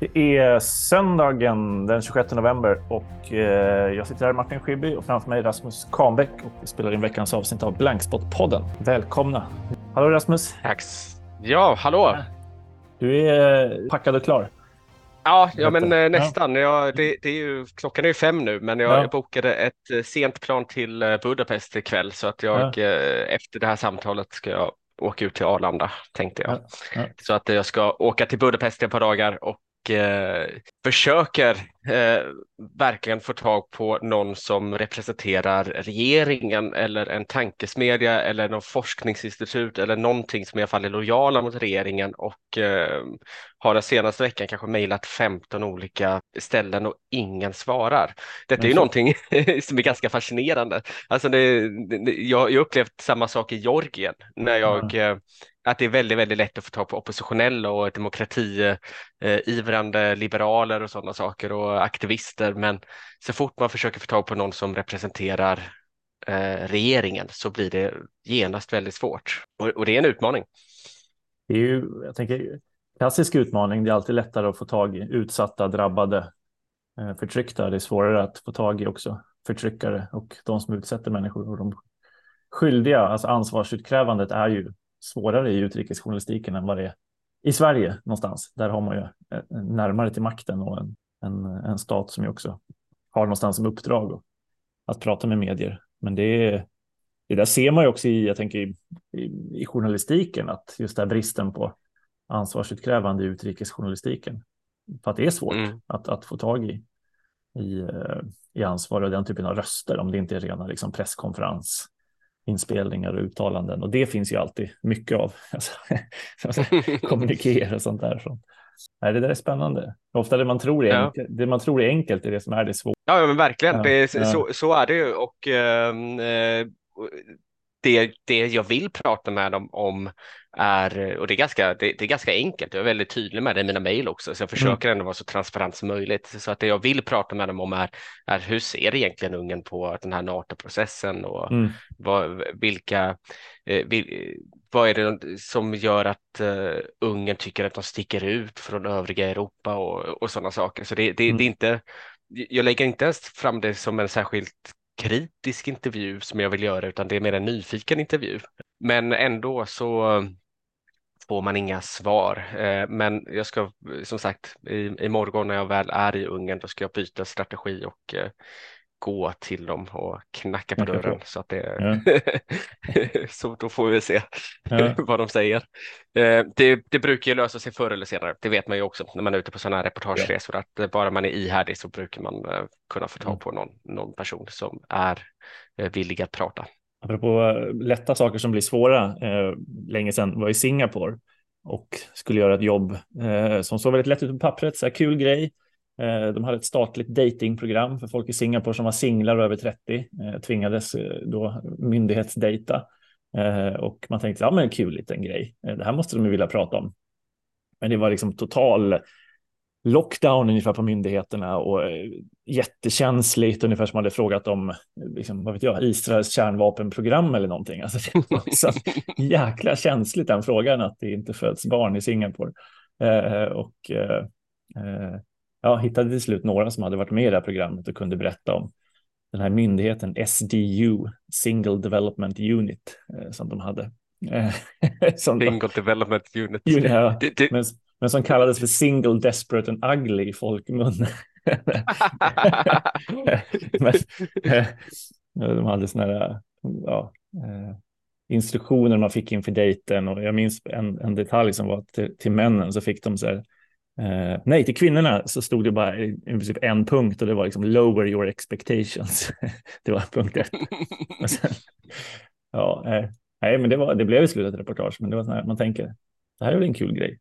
Det är söndagen den 26 november och eh, jag sitter här Martin Schibbye och framför mig Rasmus Kahnbäck och vi spelar in veckans avsnitt av Blankspot-podden. Välkomna! Hallå Rasmus! Tack! Ja, hallå! Du är packad och klar? Ja, ja men eh, nästan. Ja, det, det, är ju, klockan är ju fem nu, men jag ja. bokade ett eh, sent plan till eh, Budapest ikväll så att jag ja. efter det här samtalet ska jag åka ut till Arlanda tänkte jag. Ja. Så att jag ska åka till Budapest ett par dagar och eh, försöker eh, verkligen få tag på någon som representerar regeringen eller en tankesmedja eller någon forskningsinstitut eller någonting som i alla fall är lojala mot regeringen och eh, har den senaste veckan kanske mejlat 15 olika ställen och ingen svarar. Detta är ju någonting som är ganska fascinerande. Alltså det, det, jag har upplevt samma sak i Georgien när jag mm att det är väldigt, väldigt lätt att få tag på oppositionella och demokratiivrande eh, liberaler och sådana saker och aktivister. Men så fort man försöker få tag på någon som representerar eh, regeringen så blir det genast väldigt svårt och, och, det är en utmaning. Det är ju, jag tänker, klassisk utmaning. Det är alltid lättare att få tag i utsatta, drabbade, eh, förtryckta. Det är svårare att få tag i också förtryckare och de som utsätter människor och de skyldiga. Alltså ansvarsutkrävandet är ju svårare i utrikesjournalistiken än vad det är i Sverige någonstans. Där har man ju eh, närmare till makten och en, en, en stat som ju också har någonstans som uppdrag att prata med medier. Men det, det där ser man ju också i, jag tänker i, i, i journalistiken, att just den bristen på ansvarsutkrävande i utrikesjournalistiken. För att det är svårt mm. att, att få tag i, i, eh, i ansvar och den typen av röster om det inte är rena liksom, presskonferens inspelningar och uttalanden och det finns ju alltid mycket av. Alltså, kommunikéer och sånt där. Nej, det där är spännande. Ofta det man, tror är enkelt, det man tror är enkelt är det som är det svåra. Ja, men verkligen. Ja, det ja. så, så är det ju. Och, ehm, eh, det, det jag vill prata med dem om är, och det är, ganska, det, det, är ganska enkelt, jag är väldigt tydlig med det i mina mejl också, så jag försöker mm. ändå vara så transparent som möjligt. Så att det jag vill prata med dem om är, är hur ser egentligen Ungern på den här NATO-processen och mm. vad, vilka, eh, vil, vad är det som gör att uh, Ungern tycker att de sticker ut från övriga Europa och, och sådana saker. Så det, det, mm. det är inte, jag lägger inte ens fram det som en särskilt kritisk intervju som jag vill göra utan det är mer en nyfiken intervju. Men ändå så får man inga svar. Eh, men jag ska som sagt i, morgon när jag väl är i Ungern då ska jag byta strategi och eh, gå till dem och knacka på dörren på. så att det ja. så då får vi se ja. vad de säger. Eh, det, det brukar ju lösa sig förr eller senare. Det vet man ju också när man är ute på sådana här reportageresor ja. att bara man är ihärdig så brukar man kunna få tag mm. på någon, någon person som är villig att prata. Apropå eh, lätta saker som blir svåra, eh, länge sedan var i Singapore och skulle göra ett jobb eh, som såg väldigt lätt ut på pappret, så här kul grej. Eh, de hade ett statligt datingprogram för folk i Singapore som var singlar och över 30, eh, tvingades eh, då myndighetsdata. Eh, och man tänkte, ja men kul liten grej, eh, det här måste de ju vilja prata om. Men det var liksom total lockdown ungefär på myndigheterna och eh, jättekänsligt, ungefär som man hade frågat om liksom, vad vet jag, Israels kärnvapenprogram eller någonting. Alltså, så jäkla känsligt den frågan att det inte föds barn i Singapore. Eh, och eh, eh, ja, hittade till slut några som hade varit med i det här programmet och kunde berätta om den här myndigheten SDU, Single Development Unit, eh, som de hade. Single Development Unit. Ja, det, det... Men, men som kallades för single, desperate and ugly i folkmun. men, eh, de hade sådana här ja, eh, instruktioner man fick inför dejten och jag minns en, en detalj som var till, till männen så fick de så här Eh, nej, till kvinnorna så stod det bara i princip en punkt och det var liksom lower your expectations. det var punkt ett. Sen, ja, eh, nej, men det, var, det blev i slutet ett reportage, men det var så här, man tänker, det här är väl en kul grej.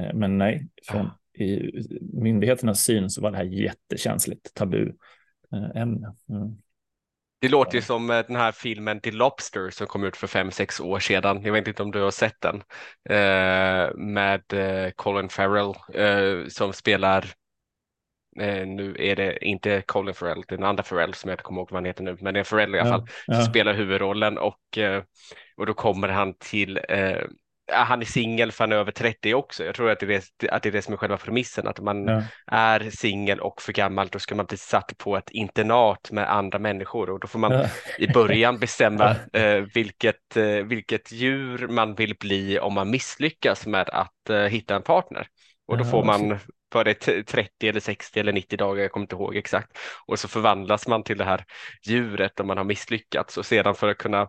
Eh, men nej, från i myndigheternas syn så var det här jättekänsligt tabu eh. Mm. Det låter ju som eh, den här filmen The Lobster som kom ut för fem, sex år sedan. Jag vet inte om du har sett den med Colin Farrell som spelar nu är det inte Colin Farrell, det är en andra Farrell som jag inte kommer ihåg vad han heter nu, men det är en Farrell i alla fall, ja, ja. som spelar huvudrollen och, och då kommer han till han är singel för han är över 30 också. Jag tror att det är det, att det, är det som är själva premissen, att man ja. är singel och för gammal, då ska man bli satt på ett internat med andra människor och då får man ja. i början bestämma eh, vilket, eh, vilket djur man vill bli om man misslyckas med att eh, hitta en partner. Och då får man för det 30 eller 60 eller 90 dagar, jag kommer inte ihåg exakt. Och så förvandlas man till det här djuret om man har misslyckats och sedan för att kunna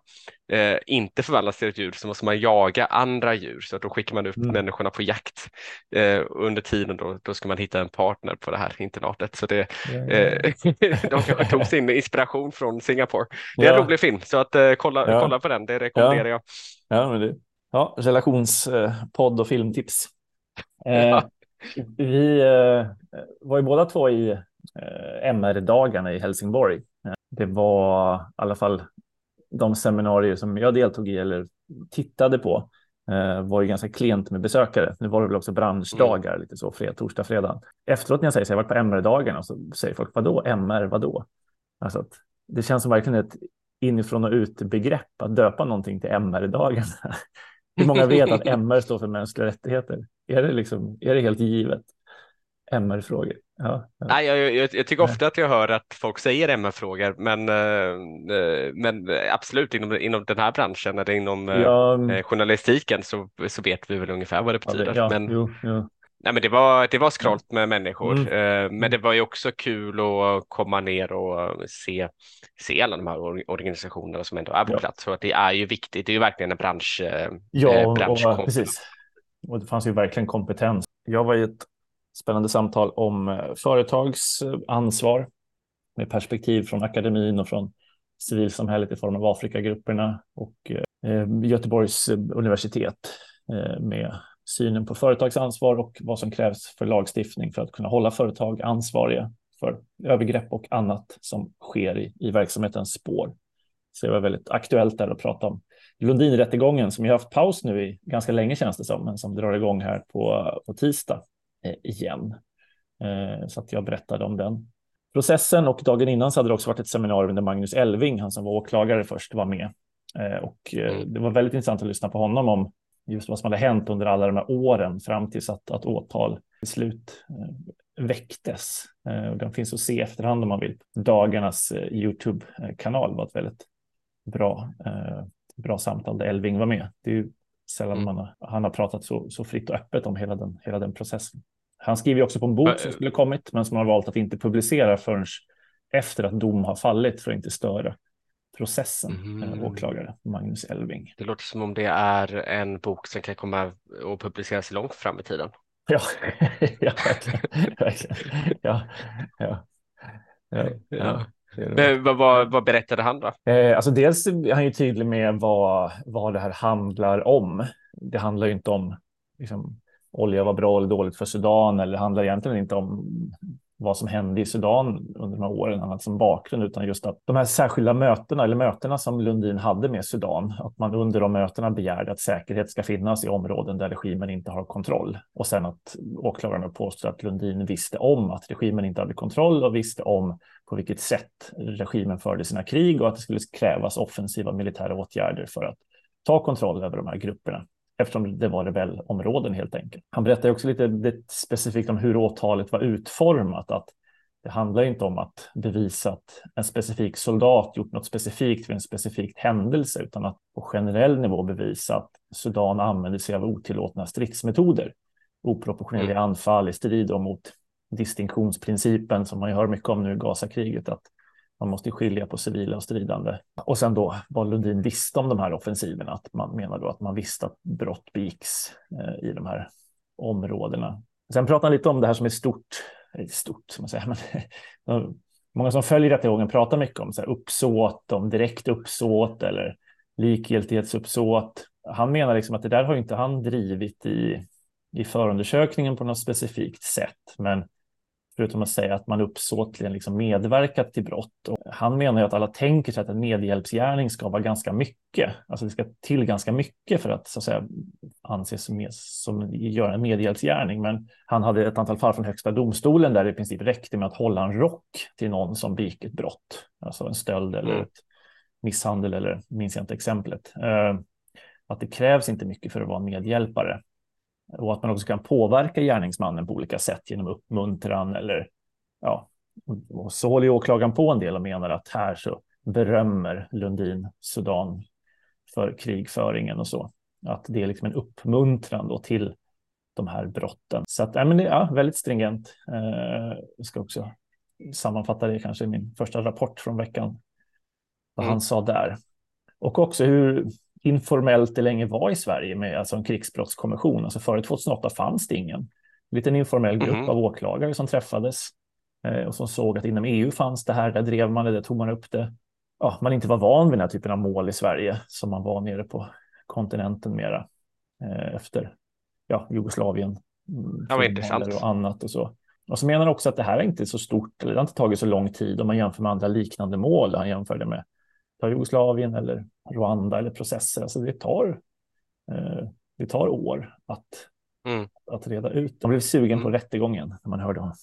eh, inte förvandlas till ett djur så måste man jaga andra djur så att då skickar man ut mm. människorna på jakt. Eh, under tiden då, då ska man hitta en partner på det här internatet. Så det, eh, de tog sin inspiration från Singapore. Det är ja. en rolig film så att eh, kolla, ja. kolla på den, det rekommenderar jag. Ja, men det, ja relationspodd och filmtips. Eh, vi eh, var ju båda två i eh, MR-dagarna i Helsingborg. Det var i alla fall de seminarier som jag deltog i eller tittade på eh, var ju ganska klent med besökare. Nu var det väl också branschdagar, mm. lite så, fred, torsdag, fredag. Efteråt när jag säger så jag varit på MR-dagarna så säger folk, vadå MR, vadå? Alltså att det känns som verkligen ett inifrån och ut begrepp att döpa någonting till MR-dagarna. Hur många vet att MR står för mänskliga rättigheter? Är det, liksom, är det helt givet? MR-frågor. Ja, ja. Nej, jag, jag, jag, tycker ofta att jag hör att folk säger MR-frågor, men, äh, men absolut inom, inom den här branschen eller inom ja, journalistiken så, så vet vi väl ungefär vad det betyder. Ja, men, jo, jo. Nej, men det var, det var skralt med människor, mm. men det var ju också kul att komma ner och se, se alla de här organisationerna som ändå är på plats. Så att det är ju viktigt, det är ju verkligen en bransch. Ja, och, och, precis. Och det fanns ju verkligen kompetens. Jag var i ett spännande samtal om eh, företags eh, ansvar med perspektiv från akademin och från civilsamhället i form av Afrikagrupperna och eh, Göteborgs universitet med synen på företags ansvar och vad som krävs för lagstiftning för att kunna hålla företag ansvariga för övergrepp och annat som sker i, i verksamhetens spår. Så det var väldigt aktuellt där att prata om Lundinrättegången som jag haft paus nu i ganska länge känns det som, men som drar igång här på, på tisdag eh, igen. Eh, så att jag berättade om den processen och dagen innan så hade det också varit ett seminarium där Magnus Elving, han som var åklagare först, var med. Eh, och mm. det var väldigt intressant att lyssna på honom om just vad som hade hänt under alla de här åren fram tills att, att åtal till slut väcktes. Och den finns att se efterhand om man vill. Dagarnas Youtube-kanal var ett väldigt bra bra samtal där Elving var med. Det är ju sällan mm. man har, han har pratat så, så fritt och öppet om hela den, hela den processen. Han skriver också på en bok som skulle kommit, men som har valt att inte publicera förrän efter att dom har fallit för att inte störa processen. Mm. Åklagare Magnus Elving. Det låter som om det är en bok som kan komma och publiceras långt fram i tiden. Ja, ja verkligen. verkligen. Ja, ja. Ja, ja. Men, vad, vad berättade han då? Eh, alltså dels är han ju tydlig med vad, vad det här handlar om. Det handlar ju inte om liksom, olja var bra eller dåligt för Sudan eller det handlar egentligen inte om vad som hände i Sudan under de här åren annat som bakgrund, utan just att de här särskilda mötena eller mötena som Lundin hade med Sudan, att man under de mötena begärde att säkerhet ska finnas i områden där regimen inte har kontroll. Och sen att åklagarna påstår att Lundin visste om att regimen inte hade kontroll och visste om på vilket sätt regimen förde sina krig och att det skulle krävas offensiva militära åtgärder för att ta kontroll över de här grupperna eftersom det var rebellområden helt enkelt. Han berättar också lite specifikt om hur åtalet var utformat, att det handlar inte om att bevisa att en specifik soldat gjort något specifikt för en specifik händelse, utan att på generell nivå bevisa att Sudan använder sig av otillåtna stridsmetoder, oproportionerliga mm. anfall i strid mot distinktionsprincipen som man ju hör mycket om nu i Gazakriget, att man måste skilja på civila och stridande. Och sen då vad Lundin visste om de här offensiverna, att man menar då att man visste att brott begicks eh, i de här områdena. Sen pratar han lite om det här som är stort, stort som man säger, men många som följer rättegången pratar mycket om så här, uppsåt, om direkt uppsåt eller likgiltighetsuppsåt. Han menar liksom att det där har inte han drivit i, i förundersökningen på något specifikt sätt, men förutom att säga att man uppsåtligen liksom medverkat till brott. Och han menar att alla tänker sig att en medhjälpsgärning ska vara ganska mycket, alltså det ska till ganska mycket för att så att säga anses som, som göra en medhjälpsgärning. Men han hade ett antal fall från Högsta domstolen där det i princip räckte med att hålla en rock till någon som begick ett brott, alltså en stöld eller mm. ett misshandel eller minns jag inte exemplet. Uh, att det krävs inte mycket för att vara medhjälpare och att man också kan påverka gärningsmannen på olika sätt genom uppmuntran eller ja, och så håller ju åklagaren på en del och menar att här så berömmer Lundin Sudan för krigföringen och så. Att det är liksom en uppmuntran då till de här brotten. Så att, ja, men det ja, väldigt stringent. Eh, jag ska också sammanfatta det kanske i min första rapport från veckan. Vad mm. han sa där. Och också hur informellt det länge var i Sverige med alltså en krigsbrottskommission. Alltså före 2008 fanns det ingen. En liten informell grupp mm. av åklagare som träffades eh, och som såg att inom EU fanns det här, där drev man det, där tog man upp det. Ja, man inte var van vid den här typen av mål i Sverige som man var nere på kontinenten mera eh, efter ja, Jugoslavien. Mm, ja, intressant. Och annat och så. Och så menar han också att det här är inte så stort, eller det har inte tagit så lång tid om man jämför med andra liknande mål. Han jämför det med ta Jugoslavien eller Rwanda eller processer. Alltså det tar, eh, det tar år att, mm. att reda ut. Man blev sugen mm. på rättegången när man hörde honom.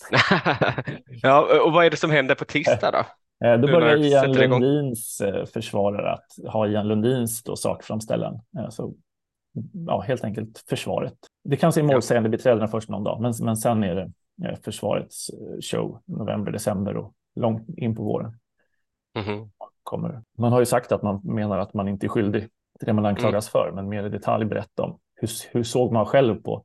ja, och vad är det som händer på tisdag då? Eh, då börjar Ian Lundins. Eh, försvarare att ha Ian Lundins då sakframställan. Så, ja, helt enkelt försvaret. Det kan se målsägande beträdena först någon dag, men, men sen är det försvarets show november, december och långt in på våren. Mm kommer. Man har ju sagt att man menar att man inte är skyldig till det man anklagas mm. för, men mer i detalj berätta om hur, hur såg man själv på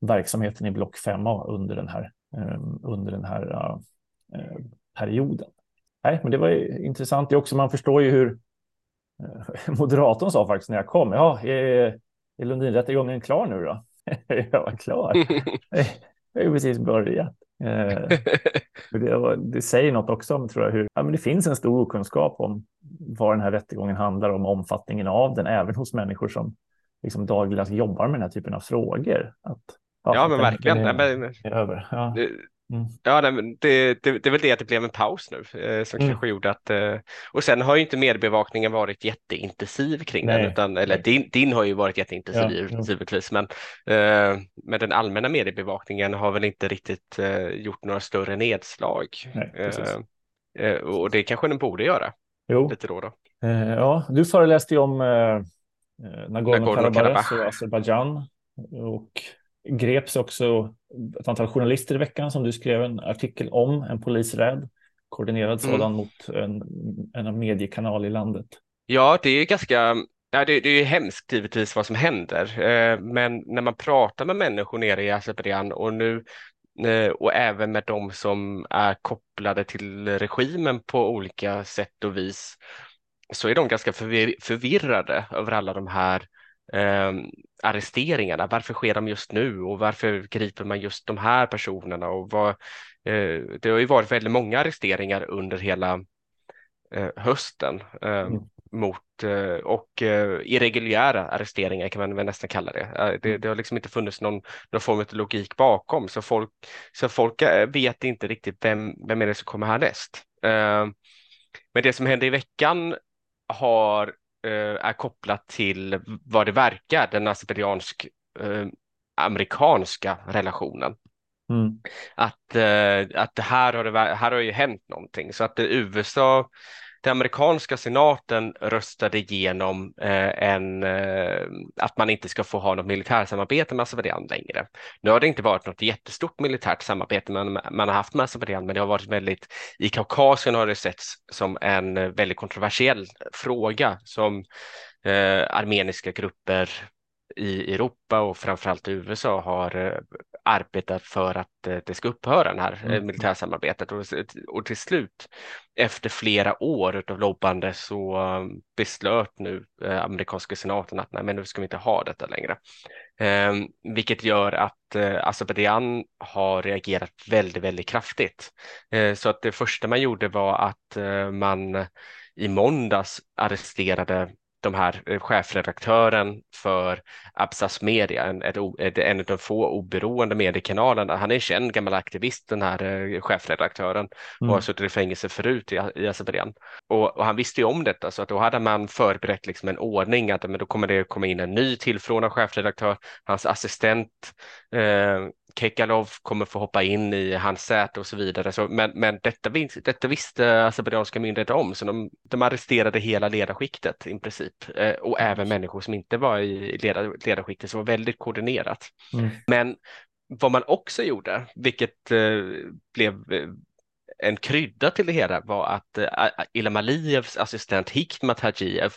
verksamheten i block 5A under den här, um, under den här uh, uh, perioden. Nej, men det var intressant. Det också, man förstår ju hur uh, moderatorn sa faktiskt när jag kom. Ja, är, är Lundinrättegången klar nu då? jag var klar. jag har ju precis börjat. Eh, det, det, säger något också om tror jag, hur ja, men det finns en stor okunskap om vad den här rättegången handlar om, omfattningen av den, även hos människor som liksom dagligdags jobbar med den här typen av frågor. Att, ja, ja men verkligen. Är, är över. Ja. Mm. Ja, det, det, det, är väl det att det blev en paus nu eh, som mm. kanske gjorde att eh, och sen har ju inte mediebevakningen varit jätteintensiv kring Nej. den, utan, eller din, din har ju varit jätteintensiv ja, givetvis, men, eh, men den allmänna mediebevakningen har väl inte riktigt eh, gjort några större nedslag. Nej, eh, eh, och det kanske den borde göra. Jo. Lite då, då. ja, du föreläste ju om Nagorno-Karabach och Azerbajdzjan och greps också ett antal journalister i veckan som du skrev en artikel om, en polisräd, koordinerad mm. sådan mot en, en mediekanal i landet. Ja, det är ganska Ja, det, det är hemskt givetvis vad som händer, eh, men när man pratar med människor nere i Azerbajdzjan och nu eh, och även med de som är kopplade till regimen på olika sätt och vis så är de ganska förvir förvirrade över alla de här eh, arresteringarna. Varför sker de just nu och varför griper man just de här personerna? Och vad, eh, det har ju varit väldigt många arresteringar under hela eh, hösten eh, mm. mot eh, och eh, irreguljära arresteringar kan man väl nästan kalla det. det. Det har liksom inte funnits någon, någon form av logik bakom så folk, så folk vet inte riktigt vem, vem är det som kommer härnäst. Men det som hände i veckan har Eh, är kopplat till vad det verkar den azerbajdzjansk eh, amerikanska relationen. Mm. Att, eh, att här, har det, här har ju hänt någonting så att USA den amerikanska senaten röstade igenom eh, en, eh, att man inte ska få ha något militärsamarbete med Azerbajdzjan längre. Nu har det inte varit något jättestort militärt samarbete man, man har haft med Azerbajdzjan, men det har varit väldigt, i Kaukasien har det setts som en väldigt kontroversiell fråga som eh, armeniska grupper i Europa och framförallt i USA har eh, arbetat för att eh, det ska upphöra, det här eh, mm. militärsamarbetet. Och, och till slut, efter flera år av lobbande, så beslöt nu amerikanska senaten att nej, men nu ska vi inte ha detta längre. Eh, vilket gör att eh, Azerbajdzjan har reagerat väldigt, väldigt kraftigt. Eh, så att det första man gjorde var att eh, man i måndags arresterade de här eh, chefredaktören för Absas Media, en, en av de få oberoende mediekanalerna. Han är en känd gammal aktivist, den här eh, chefredaktören, och har mm. suttit i fängelse förut i, i Azerbajdzjan. Och, och, han visste ju om detta, så att då hade man förberett liksom en ordning att men då kommer det komma in en ny tillförordnad chefredaktör. Hans assistent eh, Kekalov kommer få hoppa in i hans säte och så vidare. Så, men men detta, detta visste azerbajdzjanska myndigheter om, så de, de arresterade hela ledarskiktet i princip eh, och även människor som inte var i ledar, ledarskiktet, så var väldigt koordinerat. Mm. Men vad man också gjorde, vilket eh, blev eh, en krydda till det hela var att uh, Ilham Aliyevs assistent Hikmat Hajiyev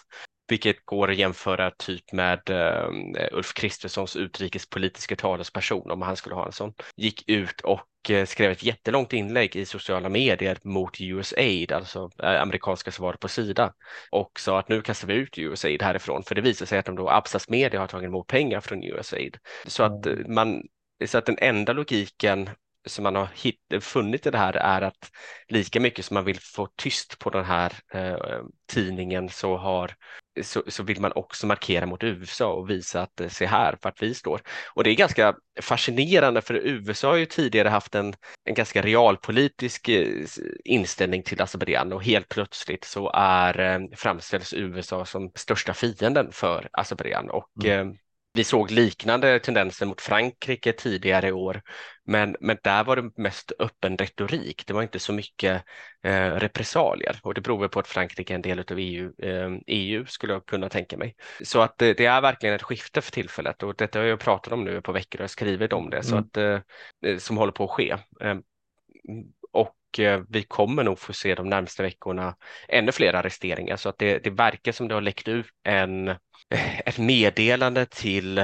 vilket går att jämföra typ med uh, Ulf Kristerssons utrikespolitiska talesperson om han skulle ha en sån, gick ut och uh, skrev ett jättelångt inlägg i sociala medier mot USAID, alltså uh, amerikanska svaret på Sida. Och sa att nu kastar vi ut USAID härifrån för det visar sig att de då Absas media har tagit emot pengar från USAID. Så att man så att den enda logiken som man har hitt, funnit i det här är att lika mycket som man vill få tyst på den här eh, tidningen så, har, så, så, vill man också markera mot USA och visa att eh, se här vart vi står. Och det är ganska fascinerande för USA har ju tidigare haft en, en ganska realpolitisk eh, inställning till Azerbajdzjan och helt plötsligt så är eh, framställs USA som största fienden för Azerbajdzjan och mm. Eh, vi såg liknande tendenser mot Frankrike tidigare i år, men, men där var det mest öppen retorik. Det var inte så mycket eh, repressalier och det beror på att Frankrike är en del av EU, eh, EU skulle jag kunna tänka mig. Så att det, det, är verkligen ett skifte för tillfället och detta har jag pratat om nu på veckor och jag skrivit om det, mm. så att, eh, som håller på att ske. Och eh, vi kommer nog få se de närmaste veckorna ännu fler arresteringar. Så att det, det verkar som det har läckt ut en ett meddelande till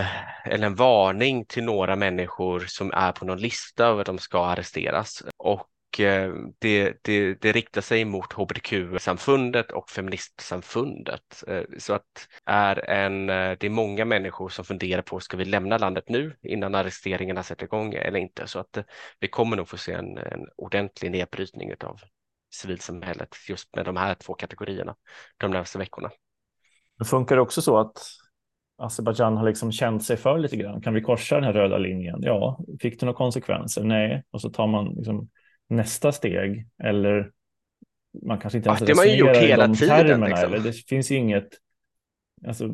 eller en varning till några människor som är på någon lista över att de ska arresteras. Och Eh, det, det, det riktar sig mot hbtq-samfundet och feministsamfundet. Eh, så att är en, eh, det är många människor som funderar på, ska vi lämna landet nu innan arresteringarna sätter igång eller inte? Så att vi kommer nog få se en, en ordentlig nedbrytning av civilsamhället just med de här två kategorierna de närmaste veckorna. Det funkar också så att Azerbajdzjan har liksom känt sig för lite grann. Kan vi korsa den här röda linjen? Ja, fick det några konsekvenser? Nej, och så tar man liksom nästa steg eller man kanske inte ens ja, det har man gjort hela de tiden. Termerna, liksom. eller det finns ju inget. Alltså,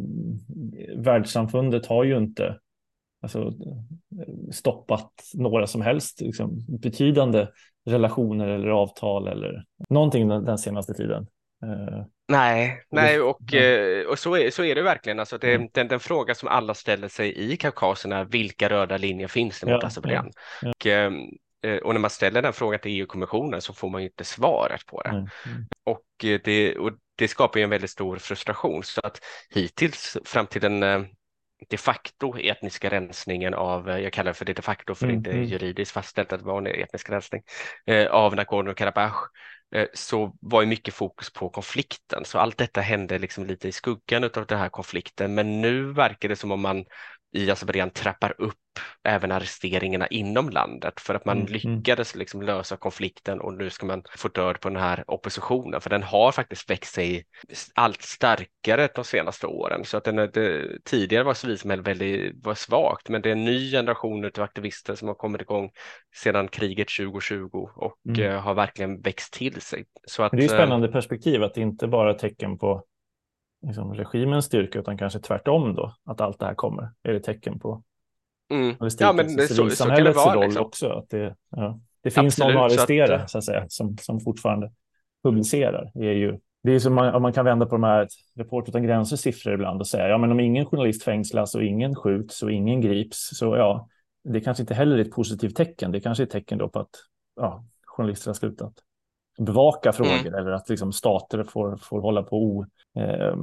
världssamfundet har ju inte alltså, stoppat några som helst liksom, betydande relationer eller avtal eller någonting den, den senaste tiden. Nej, nej och, eh, och så, är, så är det verkligen. Alltså det, mm. den, den fråga som alla ställer sig i Kaukasien är vilka röda linjer finns det mot ja, Azerbajdzjan? Ja, ja. Och, eh, och när man ställer den frågan till EU-kommissionen så får man ju inte svaret på det. Mm. Och, eh, det och det skapar ju en väldigt stor frustration så att hittills fram till den de facto etniska rensningen av, jag kallar det för det de facto för mm. inte mm. juridiskt fastställt att det var en etnisk rensning, eh, av Nagorno-Karabach Eh, så var ju mycket fokus på konflikten. Så allt detta hände liksom lite i skuggan av den här konflikten. Men nu verkar det som om man i Azerbajdzjan trappar upp även arresteringarna inom landet för att man mm, mm. lyckades liksom lösa konflikten och nu ska man få död på den här oppositionen för den har faktiskt växt sig allt starkare de senaste åren så att den det, tidigare var civilsamhället väldigt var svagt men det är en ny generation av aktivister som har kommit igång sedan kriget 2020 och mm. Eh, har verkligen växt till sig. Så att, det är ett spännande perspektiv att det inte bara är tecken på liksom, regimens styrka utan kanske tvärtom då, att allt det här kommer, är det tecken på mm. ja, men det, så, så kan det vara, roll liksom. också. Att det, ja, det finns Absolut, någon att arrestera så, att, så att säga, som, som fortfarande publicerar. Det är ju det är som man, man kan vända på de här Report utan gränser siffror ibland och säga ja men om ingen journalist fängslas och ingen skjuts och ingen grips så ja det kanske inte heller är ett positivt tecken. Det kanske är ett tecken då på att ja, journalister har slutat bevaka frågor mm. eller att liksom stater får, får hålla på o, eh.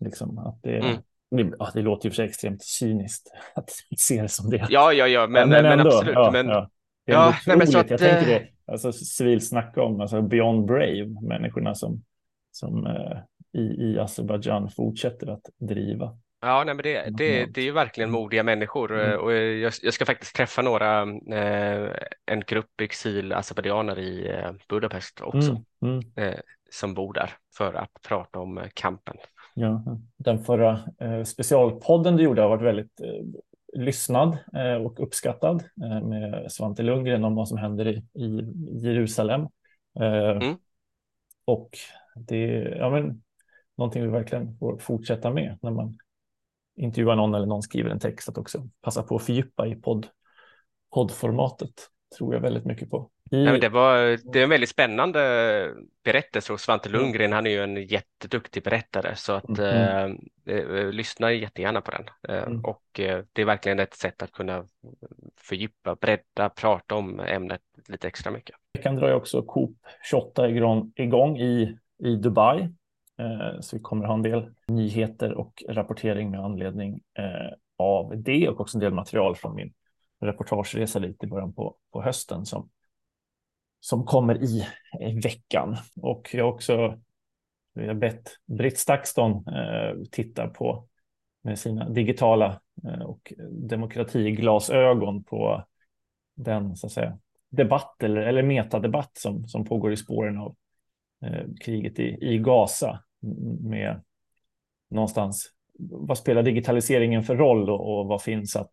Liksom, att det, mm. det, ja, det låter ju för sig extremt cyniskt att se det som det. Ja, ja, ja, men, men, men ändå, absolut. Ja, men... Ja. Det är ja, nej, men så att, jag tänker det, eh, alltså civilt snacka om, alltså beyond brave, människorna som, som eh, i, i Azerbajdzjan fortsätter att driva. Ja, nej, men det, det, det är ju verkligen mm. modiga människor mm. och jag, jag, ska faktiskt träffa några, eh, en grupp exil azerbajdzjaner i eh, Budapest också, mm. Mm. Eh, som bor där för att prata om eh, kampen. Ja, den förra eh, specialpodden du gjorde har varit väldigt eh, lyssnad och uppskattad med Svante Lundgren om vad som händer i, i Jerusalem. Mm. Och det är ja, men, någonting vi verkligen får fortsätta med när man intervjuar någon eller någon skriver en text att också passa på att fördjupa i podd, poddformatet. Tror jag väldigt mycket på. I... Ja, det, var, det är en väldigt spännande berättelse och Svante. Lundgren han är ju en jätteduktig berättare så att mm. eh, eh lyssna jättegärna på den. Eh, mm. Och eh, det är verkligen ett sätt att kunna fördjupa, bredda, prata om ämnet lite extra mycket. kan dra också Coop 28 igång, igång i, i Dubai. Eh, så vi kommer ha en del nyheter och rapportering med anledning eh, av det och också en del material från min reportageresa dit i början på, på hösten som som kommer i, i veckan. Och jag har också jag har bett Britt Stakston eh, titta på med sina digitala eh, och demokratiglasögon på den så att säga, debatt eller, eller metadebatt som, som pågår i spåren av eh, kriget i, i Gaza med någonstans vad spelar digitaliseringen för roll och, och vad finns att,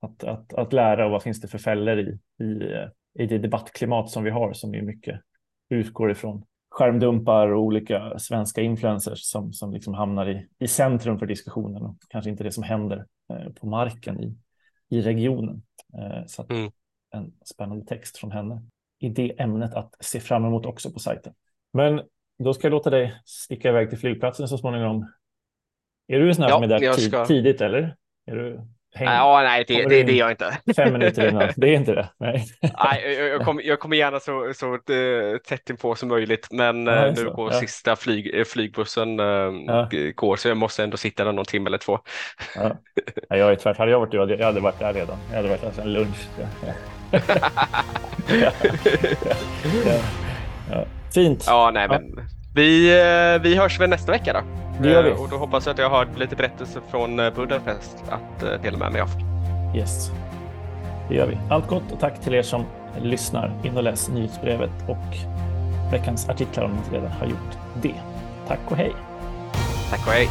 att, att, att lära och vad finns det för fällor i, i eh, i det debattklimat som vi har som är mycket utgår ifrån skärmdumpar och olika svenska influencers som, som liksom hamnar i, i centrum för diskussionen och kanske inte det som händer eh, på marken i, i regionen. Eh, så mm. en spännande text från henne i det ämnet att se fram emot också på sajten. Men då ska jag låta dig sticka iväg till flygplatsen så småningom. Är du en sån här ja, som är där ska... tidigt eller? Är du Häng, ja, nej, det, det, det är jag inte. Fem minuter innan, det är inte det. Nej, nej jag, jag, kommer, jag kommer gärna så, så uh, tätt inpå som möjligt, men ja, uh, nu går ja. sista flyg, eh, flygbussen ja. går, så jag måste ändå sitta där någon timme eller två. Ja. Ja, jag är tvärt, hade jag varit du, jag hade varit där redan. Jag hade varit där sedan lunch. Fint. Ja, nej, men vi, vi hörs väl nästa vecka då. Det gör vi. Och då hoppas jag att jag har lite berättelser från Budapest att dela med mig av. Yes, det gör vi. Allt gott och tack till er som lyssnar. In och läs nyhetsbrevet och veckans artiklar om ni inte redan har gjort det. Tack och hej. Tack och hej.